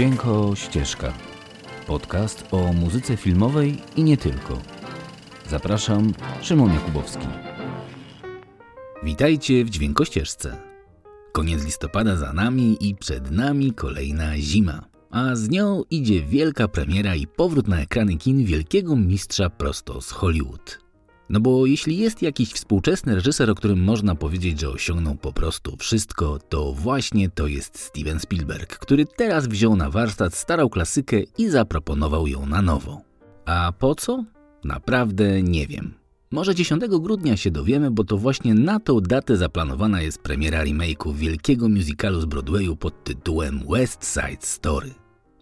Dźwięko Ścieżka. Podcast o muzyce filmowej i nie tylko. Zapraszam, Szymon Jakubowski. Witajcie w Dźwiękościeżce. Koniec listopada za nami i przed nami kolejna zima. A z nią idzie wielka premiera i powrót na ekrany kin wielkiego mistrza prosto z Hollywood. No bo jeśli jest jakiś współczesny reżyser, o którym można powiedzieć, że osiągnął po prostu wszystko, to właśnie to jest Steven Spielberg, który teraz wziął na warsztat starą klasykę i zaproponował ją na nowo. A po co? Naprawdę nie wiem. Może 10 grudnia się dowiemy, bo to właśnie na tą datę zaplanowana jest premiera remake'u wielkiego musicalu z Broadwayu pod tytułem West Side Story.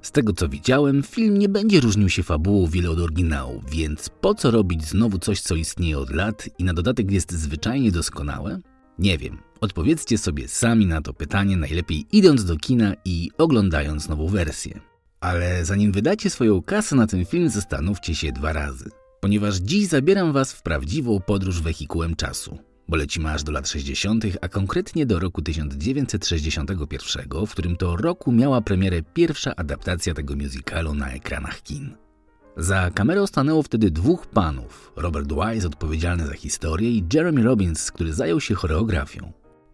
Z tego co widziałem, film nie będzie różnił się fabułą wiele od oryginału, więc po co robić znowu coś, co istnieje od lat i na dodatek jest zwyczajnie doskonałe? Nie wiem. Odpowiedzcie sobie sami na to pytanie, najlepiej idąc do kina i oglądając nową wersję. Ale zanim wydacie swoją kasę na ten film, zastanówcie się dwa razy. Ponieważ dziś zabieram Was w prawdziwą podróż wehikułem czasu bo lecimy aż do lat 60., a konkretnie do roku 1961, w którym to roku miała premierę pierwsza adaptacja tego musicalu na ekranach kin. Za kamerą stanęło wtedy dwóch panów, Robert Wise odpowiedzialny za historię i Jeremy Robbins, który zajął się choreografią.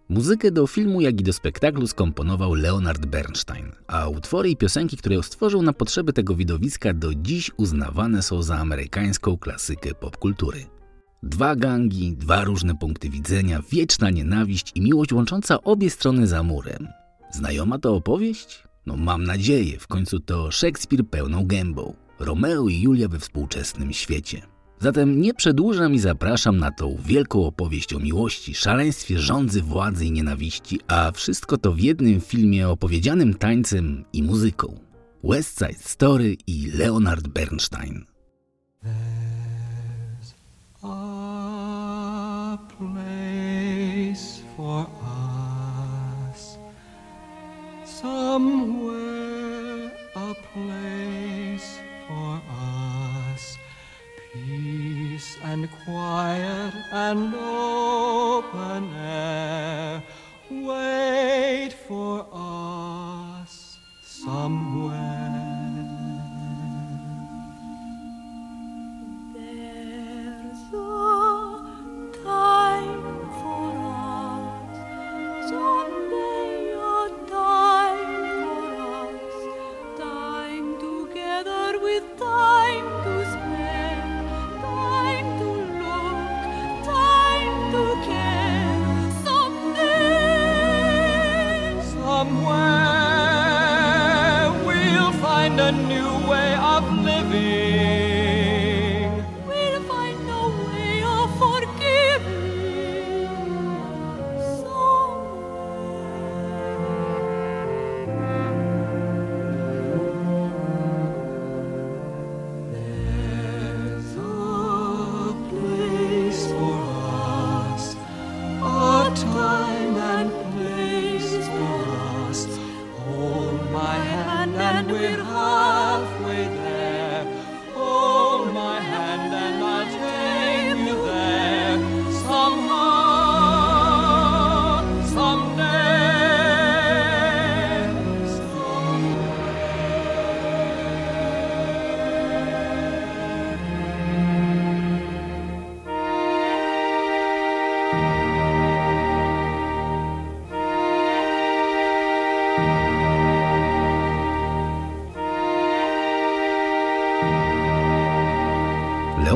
Muzykę do filmu, jak i do spektaklu skomponował Leonard Bernstein, a utwory i piosenki, które stworzył na potrzeby tego widowiska do dziś uznawane są za amerykańską klasykę popkultury. Dwa gangi, dwa różne punkty widzenia, wieczna nienawiść i miłość łącząca obie strony za murem. Znajoma to opowieść? No mam nadzieję, w końcu to Szekspir pełną gębą. Romeo i Julia we współczesnym świecie. Zatem nie przedłużam i zapraszam na tą wielką opowieść o miłości, szaleństwie rządzy, władzy i nienawiści, a wszystko to w jednym filmie opowiedzianym tańcem i muzyką. West Side Story i Leonard Bernstein. Somewhere a place for us. Peace and quiet and open air.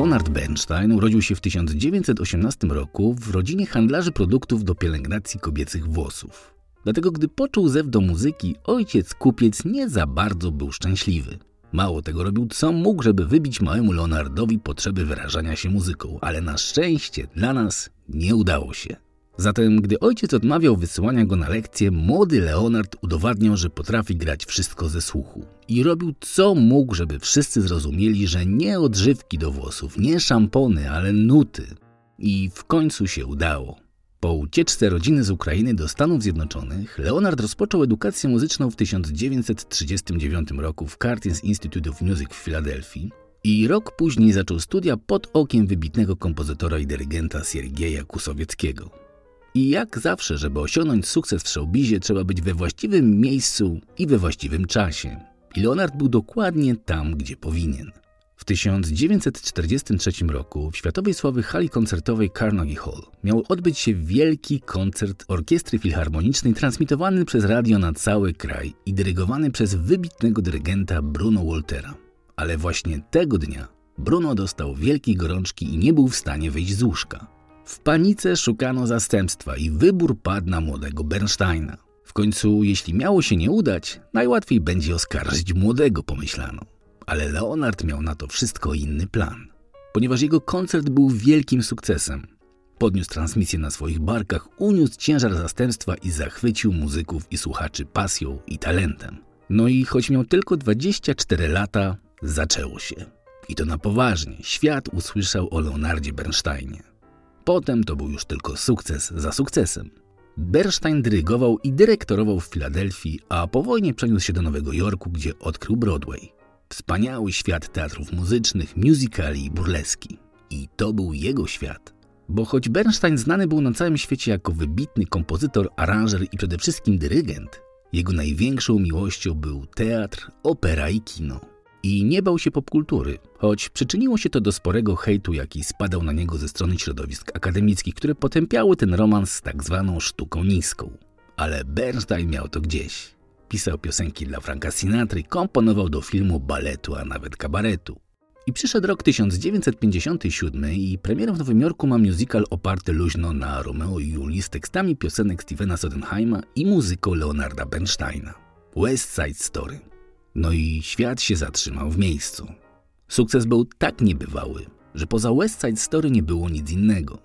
Leonard Bernstein urodził się w 1918 roku w rodzinie handlarzy produktów do pielęgnacji kobiecych włosów. Dlatego gdy poczuł zew do muzyki, ojciec kupiec nie za bardzo był szczęśliwy. Mało tego robił co mógł, żeby wybić małemu Leonardowi potrzeby wyrażania się muzyką, ale na szczęście dla nas nie udało się. Zatem, gdy ojciec odmawiał wysyłania go na lekcje, młody Leonard udowadniał, że potrafi grać wszystko ze słuchu. I robił co mógł, żeby wszyscy zrozumieli, że nie odżywki do włosów, nie szampony, ale nuty. I w końcu się udało. Po ucieczce rodziny z Ukrainy do Stanów Zjednoczonych, Leonard rozpoczął edukację muzyczną w 1939 roku w Curtis Institute of Music w Filadelfii i rok później zaczął studia pod okiem wybitnego kompozytora i dyrygenta Siergieja Kusowieckiego. I jak zawsze, żeby osiągnąć sukces w showbizie, trzeba być we właściwym miejscu i we właściwym czasie. I Leonard był dokładnie tam, gdzie powinien. W 1943 roku w światowej sławy hali koncertowej Carnegie Hall miał odbyć się wielki koncert Orkiestry Filharmonicznej transmitowany przez radio na cały kraj i dyrygowany przez wybitnego dyrygenta Bruno Waltera. Ale właśnie tego dnia Bruno dostał wielkiej gorączki i nie był w stanie wyjść z łóżka. W panice szukano zastępstwa i wybór padł na młodego Bernsteina. W końcu, jeśli miało się nie udać, najłatwiej będzie oskarżyć młodego, pomyślano. Ale Leonard miał na to wszystko inny plan. Ponieważ jego koncert był wielkim sukcesem, podniósł transmisję na swoich barkach, uniósł ciężar zastępstwa i zachwycił muzyków i słuchaczy pasją i talentem. No i choć miał tylko 24 lata, zaczęło się. I to na poważnie. Świat usłyszał o Leonardzie Bernsteinie. Potem to był już tylko sukces za sukcesem. Bernstein dyrygował i dyrektorował w Filadelfii, a po wojnie przeniósł się do Nowego Jorku, gdzie odkrył Broadway. Wspaniały świat teatrów muzycznych, musicali i burleski. I to był jego świat. Bo choć Bernstein znany był na całym świecie jako wybitny kompozytor, aranżer i przede wszystkim dyrygent, jego największą miłością był teatr, opera i kino. I nie bał się popkultury, choć przyczyniło się to do sporego hejtu, jaki spadał na niego ze strony środowisk akademickich, które potępiały ten romans z tak zwaną sztuką niską. Ale Bernstein miał to gdzieś. Pisał piosenki dla Franka Sinatry, komponował do filmu, baletu, a nawet kabaretu. I przyszedł rok 1957 i premierą w Nowym Jorku ma musical oparty luźno na Romeo i Julii z tekstami piosenek Stevena Sodenheima i muzyką Leonarda Bernsteina. West Side Story. No i świat się zatrzymał w miejscu. Sukces był tak niebywały, że poza West Side Story nie było nic innego.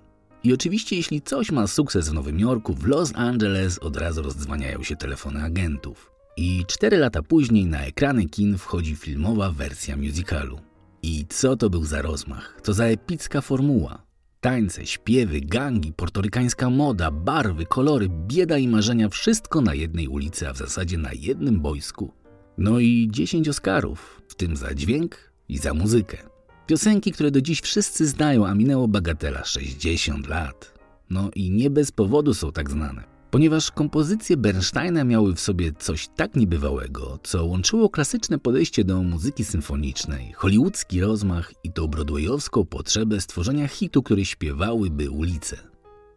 I oczywiście, jeśli coś ma sukces w Nowym Jorku, w Los Angeles od razu rozdzwaniają się telefony agentów. I cztery lata później na ekrany kin wchodzi filmowa wersja musicalu. I co to był za rozmach? Co za epicka formuła? Tańce, śpiewy, gangi, portorykańska moda, barwy, kolory, bieda i marzenia wszystko na jednej ulicy, a w zasadzie na jednym boisku. No i 10 Oscarów, w tym za dźwięk i za muzykę. Piosenki, które do dziś wszyscy znają, a minęło bagatela 60 lat. No i nie bez powodu są tak znane ponieważ kompozycje Bernsteina miały w sobie coś tak niebywałego, co łączyło klasyczne podejście do muzyki symfonicznej, hollywoodzki rozmach i tą broadwayowską potrzebę stworzenia hitu, który śpiewałyby ulice.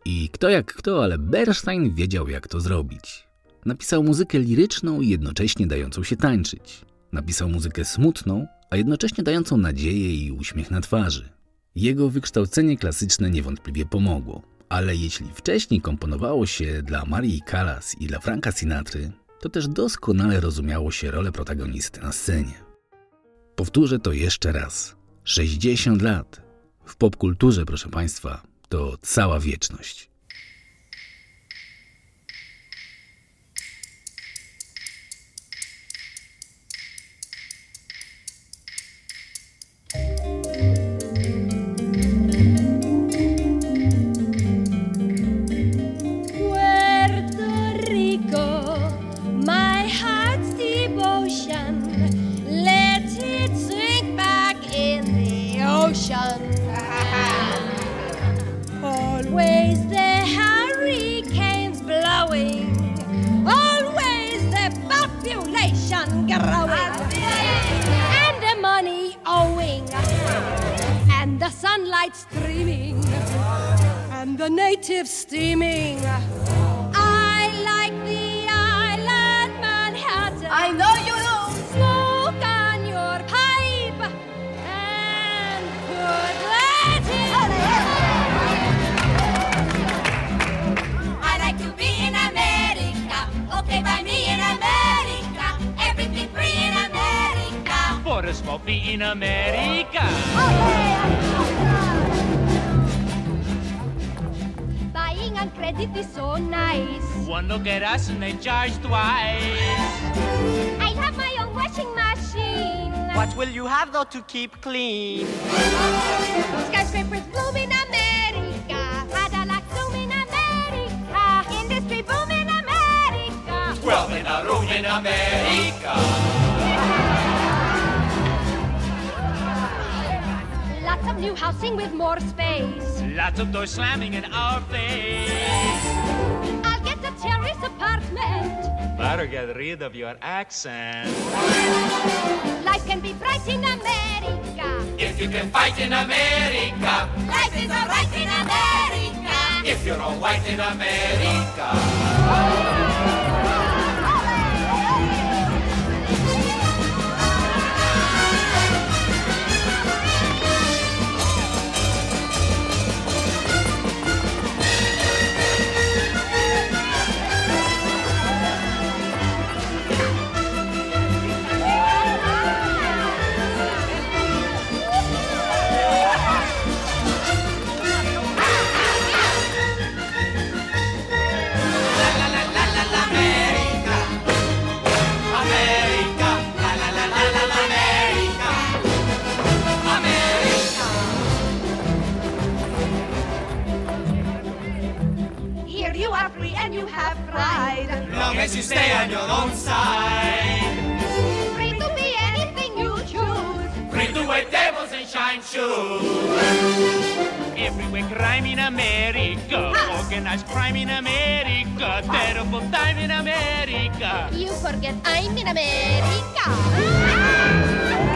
I kto jak kto, ale Bernstein wiedział jak to zrobić. Napisał muzykę liryczną i jednocześnie dającą się tańczyć. Napisał muzykę smutną, a jednocześnie dającą nadzieję i uśmiech na twarzy. Jego wykształcenie klasyczne niewątpliwie pomogło. Ale jeśli wcześniej komponowało się dla Marii Callas i dla Franka Sinatry, to też doskonale rozumiało się rolę protagonisty na scenie. Powtórzę to jeszcze raz. 60 lat. W popkulturze, proszę Państwa, to cała wieczność. none growing, and the money owing, and the sunlight streaming, and the natives steaming. I like the island Manhattan. I know you For a be in America. Buying a credit is so nice. One look at us and they charge twice. I have my own washing machine. What will you have though to keep clean? Skyscrapers bloom in America. Cadillac zoom in America. Industry boom in America. Twelve in a room in America. Of new housing with more space. Lots of doors slamming in our face. I'll get a terrace apartment. better get rid of your accent. Life can be bright in America. If you can fight in America, Life is alright in America. if you're all white in America. America, shine shoes. Everywhere crime in America. Organized crime in America. Terrible time in America. You forget I'm in America. Ah!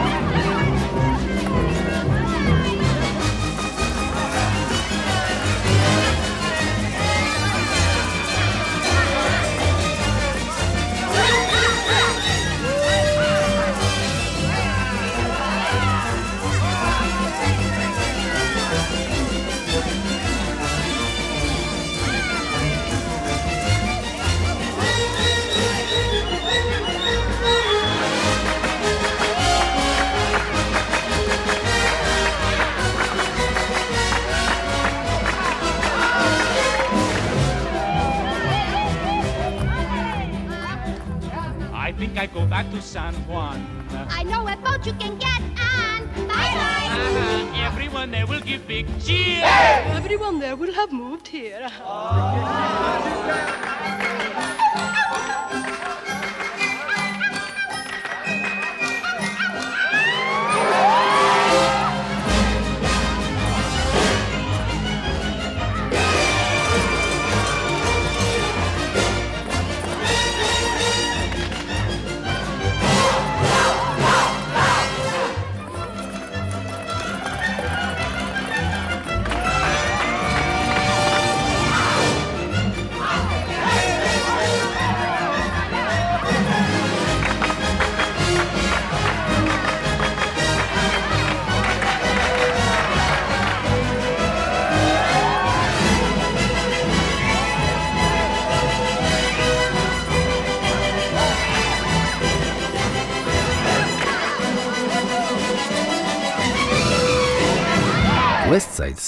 I go back to San Juan. I know a boat you can get on. Bye bye. Uh-huh. Everyone there will give big cheers. Everyone there will have moved here. West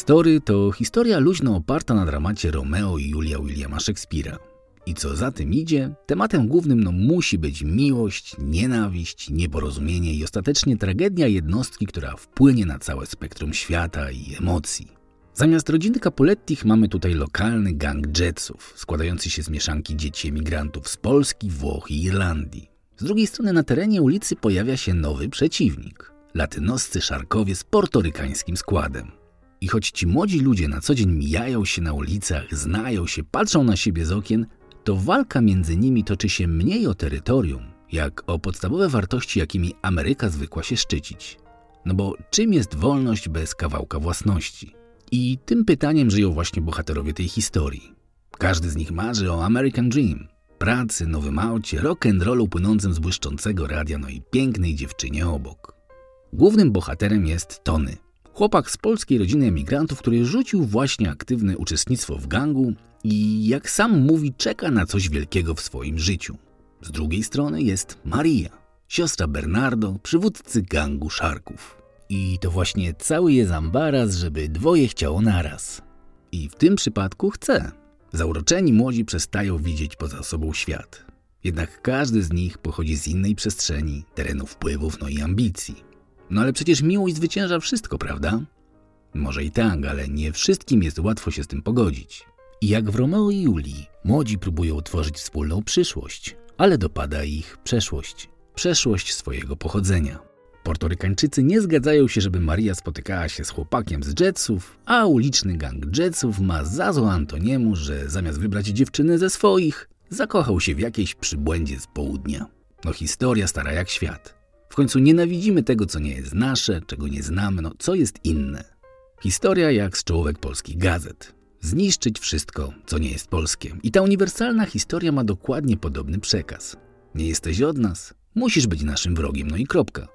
Story to historia luźno oparta na dramacie Romeo i Julia Williama Shakespeare'a. I co za tym idzie, tematem głównym no musi być miłość, nienawiść, nieporozumienie i ostatecznie tragedia jednostki, która wpłynie na całe spektrum świata i emocji. Zamiast rodziny Capulettich mamy tutaj lokalny gang jetsów, składający się z mieszanki dzieci emigrantów z Polski, Włoch i Irlandii. Z drugiej strony na terenie ulicy pojawia się nowy przeciwnik – latynoscy szarkowie z portorykańskim składem. I choć ci młodzi ludzie na co dzień mijają się na ulicach, znają się, patrzą na siebie z okien, to walka między nimi toczy się mniej o terytorium, jak o podstawowe wartości, jakimi Ameryka zwykła się szczycić. No bo czym jest wolność bez kawałka własności? I tym pytaniem żyją właśnie bohaterowie tej historii. Każdy z nich marzy o American Dream, pracy, nowym aucie, rock and rollu płynącym z błyszczącego radia, no i pięknej dziewczynie obok. Głównym bohaterem jest Tony, chłopak z polskiej rodziny emigrantów, który rzucił właśnie aktywne uczestnictwo w gangu i jak sam mówi, czeka na coś wielkiego w swoim życiu. Z drugiej strony jest Maria, siostra Bernardo, przywódcy gangu szarków. I to właśnie cały jest ambaraz, żeby dwoje chciało naraz. I w tym przypadku chce. Zauroczeni młodzi przestają widzieć poza sobą świat. Jednak każdy z nich pochodzi z innej przestrzeni, terenu wpływów, no i ambicji. No ale przecież miłość zwycięża wszystko, prawda? Może i tak, ale nie wszystkim jest łatwo się z tym pogodzić. I jak w Romeo i Julii, młodzi próbują tworzyć wspólną przyszłość, ale dopada ich przeszłość. Przeszłość swojego pochodzenia. Portorykańczycy nie zgadzają się, żeby Maria spotykała się z chłopakiem z Jetsów, a uliczny gang Jetsów ma za zło Antoniemu, że zamiast wybrać dziewczynę ze swoich, Zakochał się w jakiejś przybłędzie z południa. No historia stara jak świat. W końcu nienawidzimy tego, co nie jest nasze, czego nie znamy, no co jest inne. Historia jak z czołówek polskich gazet. Zniszczyć wszystko, co nie jest polskie. I ta uniwersalna historia ma dokładnie podobny przekaz. Nie jesteś od nas, musisz być naszym wrogiem, no i kropka.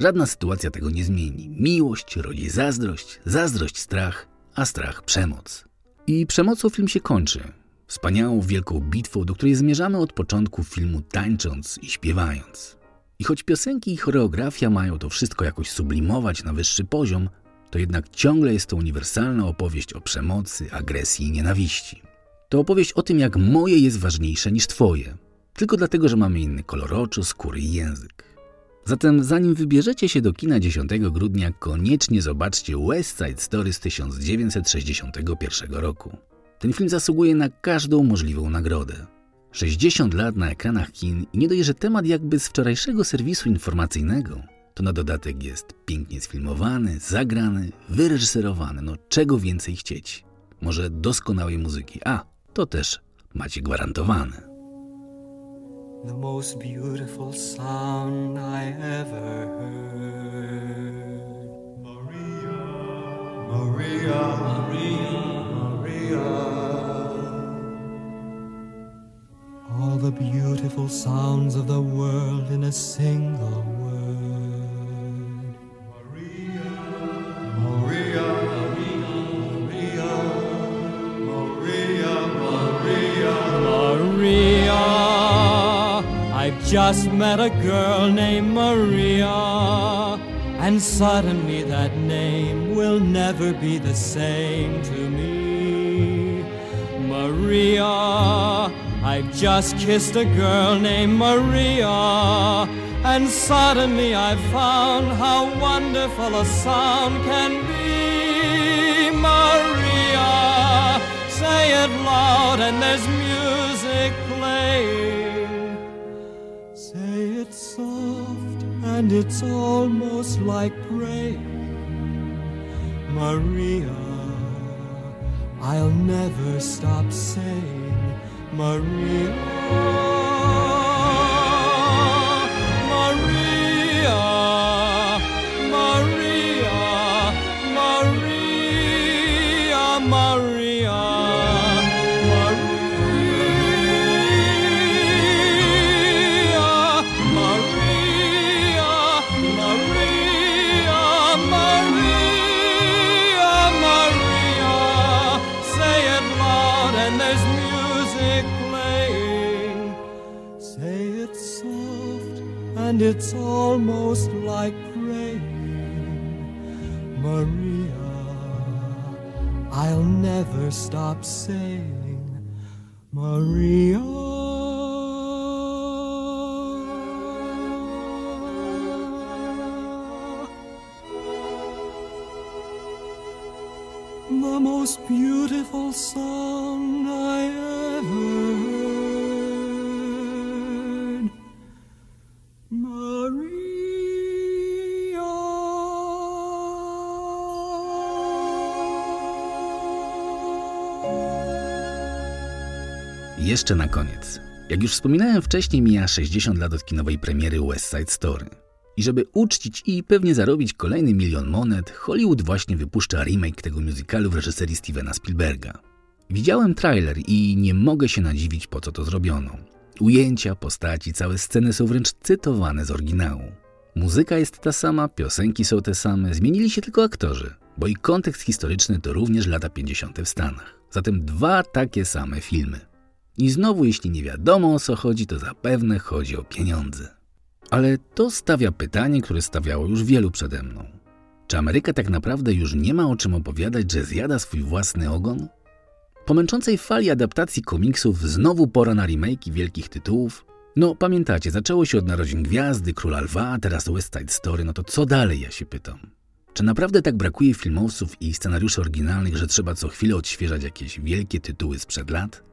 Żadna sytuacja tego nie zmieni. Miłość rodzi zazdrość, zazdrość strach, a strach przemoc. I przemocą film się kończy. Wspaniałą, wielką bitwą, do której zmierzamy od początku filmu tańcząc i śpiewając. I choć piosenki i choreografia mają to wszystko jakoś sublimować na wyższy poziom, to jednak ciągle jest to uniwersalna opowieść o przemocy, agresji i nienawiści. To opowieść o tym, jak moje jest ważniejsze niż twoje, tylko dlatego, że mamy inny kolor oczu, skóry i język. Zatem zanim wybierzecie się do kina 10 grudnia, koniecznie zobaczcie West Side Story z 1961 roku. Ten film zasługuje na każdą możliwą nagrodę. 60 lat na ekranach kin i nie dość, temat jakby z wczorajszego serwisu informacyjnego, to na dodatek jest pięknie sfilmowany, zagrany, wyreżyserowany, no czego więcej chcieć. Może doskonałej muzyki, a to też macie gwarantowane. The most beautiful sound I ever heard. Maria, Maria, Maria, Maria. All the beautiful sounds of the world in a single word. Maria, Maria, Maria, Maria, Maria, Maria. I've just met a girl named Maria, and suddenly that name will never be the same to me. Maria, I've just kissed a girl named Maria, and suddenly I've found how wonderful a sound can be. Maria, say it loud, and there's music playing. Say it soft, and it's almost like praying. Maria, I'll never stop saying. Maria, it's almost like praying. Maria, I'll never stop saying, Maria. The most beautiful song I ever heard. Jeszcze na koniec. Jak już wspominałem wcześniej, mija 60 lat od kinowej premiery West Side Story. I żeby uczcić i pewnie zarobić kolejny milion monet, Hollywood właśnie wypuszcza remake tego musicalu w reżyserii Stevena Spielberga. Widziałem trailer i nie mogę się nadziwić, po co to zrobiono. Ujęcia, postaci, całe sceny są wręcz cytowane z oryginału. Muzyka jest ta sama, piosenki są te same, zmienili się tylko aktorzy, bo i kontekst historyczny to również lata 50. w Stanach. Zatem dwa takie same filmy. I znowu, jeśli nie wiadomo o co chodzi, to zapewne chodzi o pieniądze. Ale to stawia pytanie, które stawiało już wielu przede mną. Czy Ameryka tak naprawdę już nie ma o czym opowiadać, że zjada swój własny ogon? Po męczącej fali adaptacji komiksów znowu pora na remake wielkich tytułów? No pamiętacie, zaczęło się od Narodzin Gwiazdy, Króla Lwa, teraz West Side Story, no to co dalej, ja się pytam. Czy naprawdę tak brakuje filmowców i scenariuszy oryginalnych, że trzeba co chwilę odświeżać jakieś wielkie tytuły sprzed lat?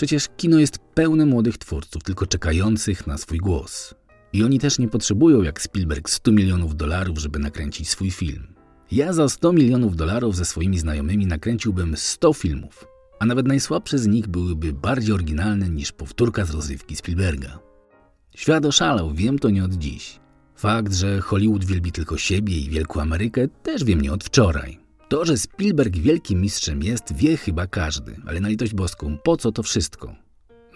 Przecież kino jest pełne młodych twórców, tylko czekających na swój głos. I oni też nie potrzebują jak Spielberg 100 milionów dolarów, żeby nakręcić swój film. Ja za 100 milionów dolarów ze swoimi znajomymi nakręciłbym 100 filmów. a nawet najsłabsze z nich byłyby bardziej oryginalne niż powtórka z rozrywki Spielberga. Świat oszalał, wiem to nie od dziś. Fakt, że Hollywood wielbi tylko siebie i Wielką Amerykę, też wiem nie od wczoraj. To, że Spielberg wielkim mistrzem jest, wie chyba każdy, ale na litość boską, po co to wszystko?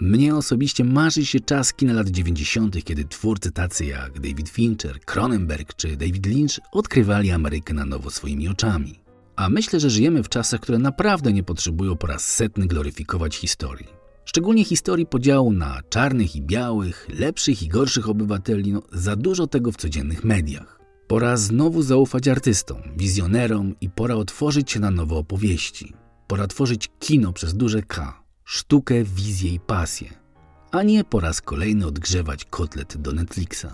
Mnie osobiście marzy się czas kina lat 90., kiedy twórcy tacy jak David Fincher, Cronenberg czy David Lynch odkrywali Amerykę na nowo swoimi oczami. A myślę, że żyjemy w czasach, które naprawdę nie potrzebują po raz setny gloryfikować historii. Szczególnie historii podziału na czarnych i białych, lepszych i gorszych obywateli, no za dużo tego w codziennych mediach. Pora znowu zaufać artystom, wizjonerom i pora otworzyć się na nowe opowieści. Pora tworzyć kino przez duże K, sztukę, wizję i pasję, a nie po raz kolejny odgrzewać kotlet do Netflixa.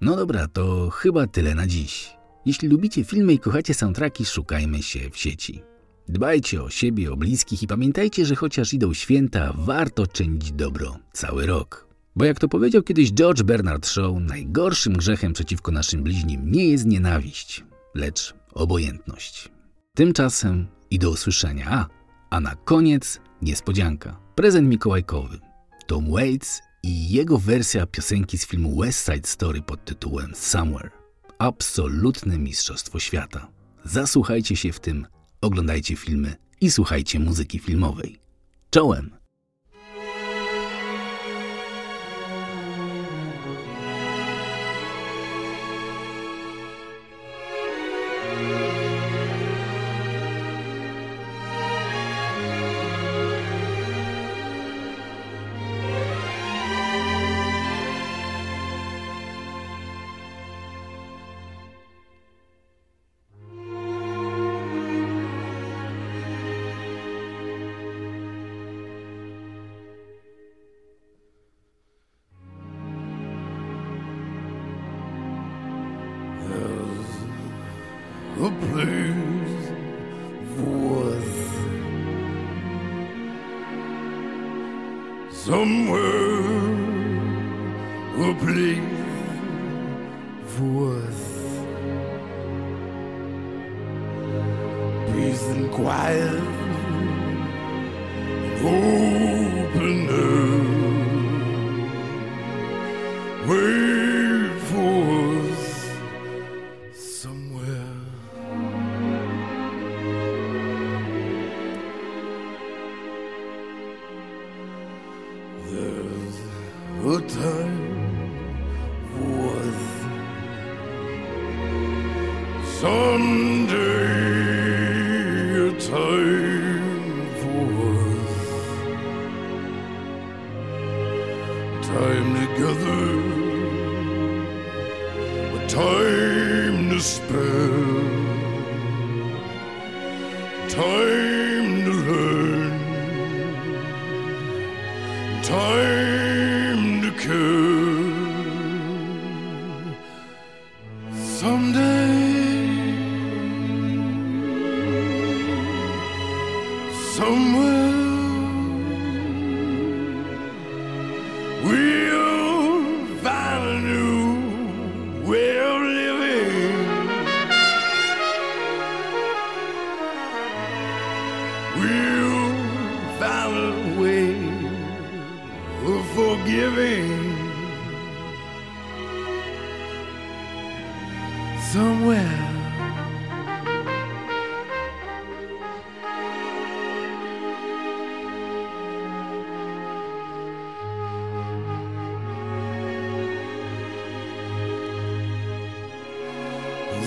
No dobra, to chyba tyle na dziś. Jeśli lubicie filmy i kochacie soundtracki, szukajmy się w sieci. Dbajcie o siebie, o bliskich i pamiętajcie, że chociaż idą święta, warto czynić dobro cały rok. Bo jak to powiedział kiedyś George Bernard Shaw, najgorszym grzechem przeciwko naszym bliźnim nie jest nienawiść, lecz obojętność. Tymczasem i do usłyszenia. A, a na koniec niespodzianka. Prezent mikołajkowy. Tom Waits i jego wersja piosenki z filmu West Side Story pod tytułem Somewhere. Absolutne mistrzostwo świata. Zasłuchajcie się w tym, oglądajcie filmy i słuchajcie muzyki filmowej. Czołem! Place was somewhere a place was peace and quiet and open air time to spare, time to learn time to care.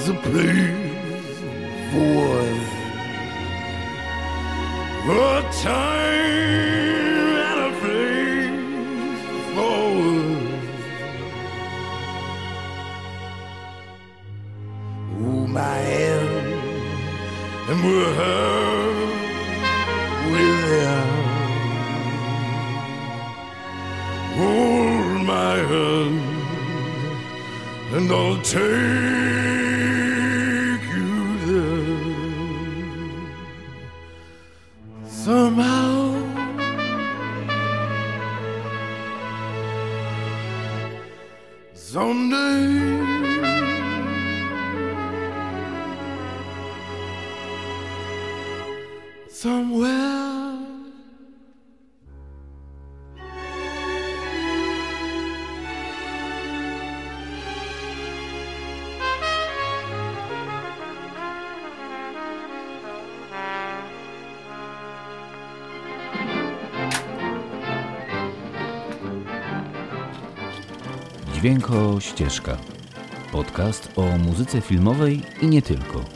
A place for somehow. Someday. Somewhere. Dźwięko Ścieżka. Podcast o muzyce filmowej i nie tylko.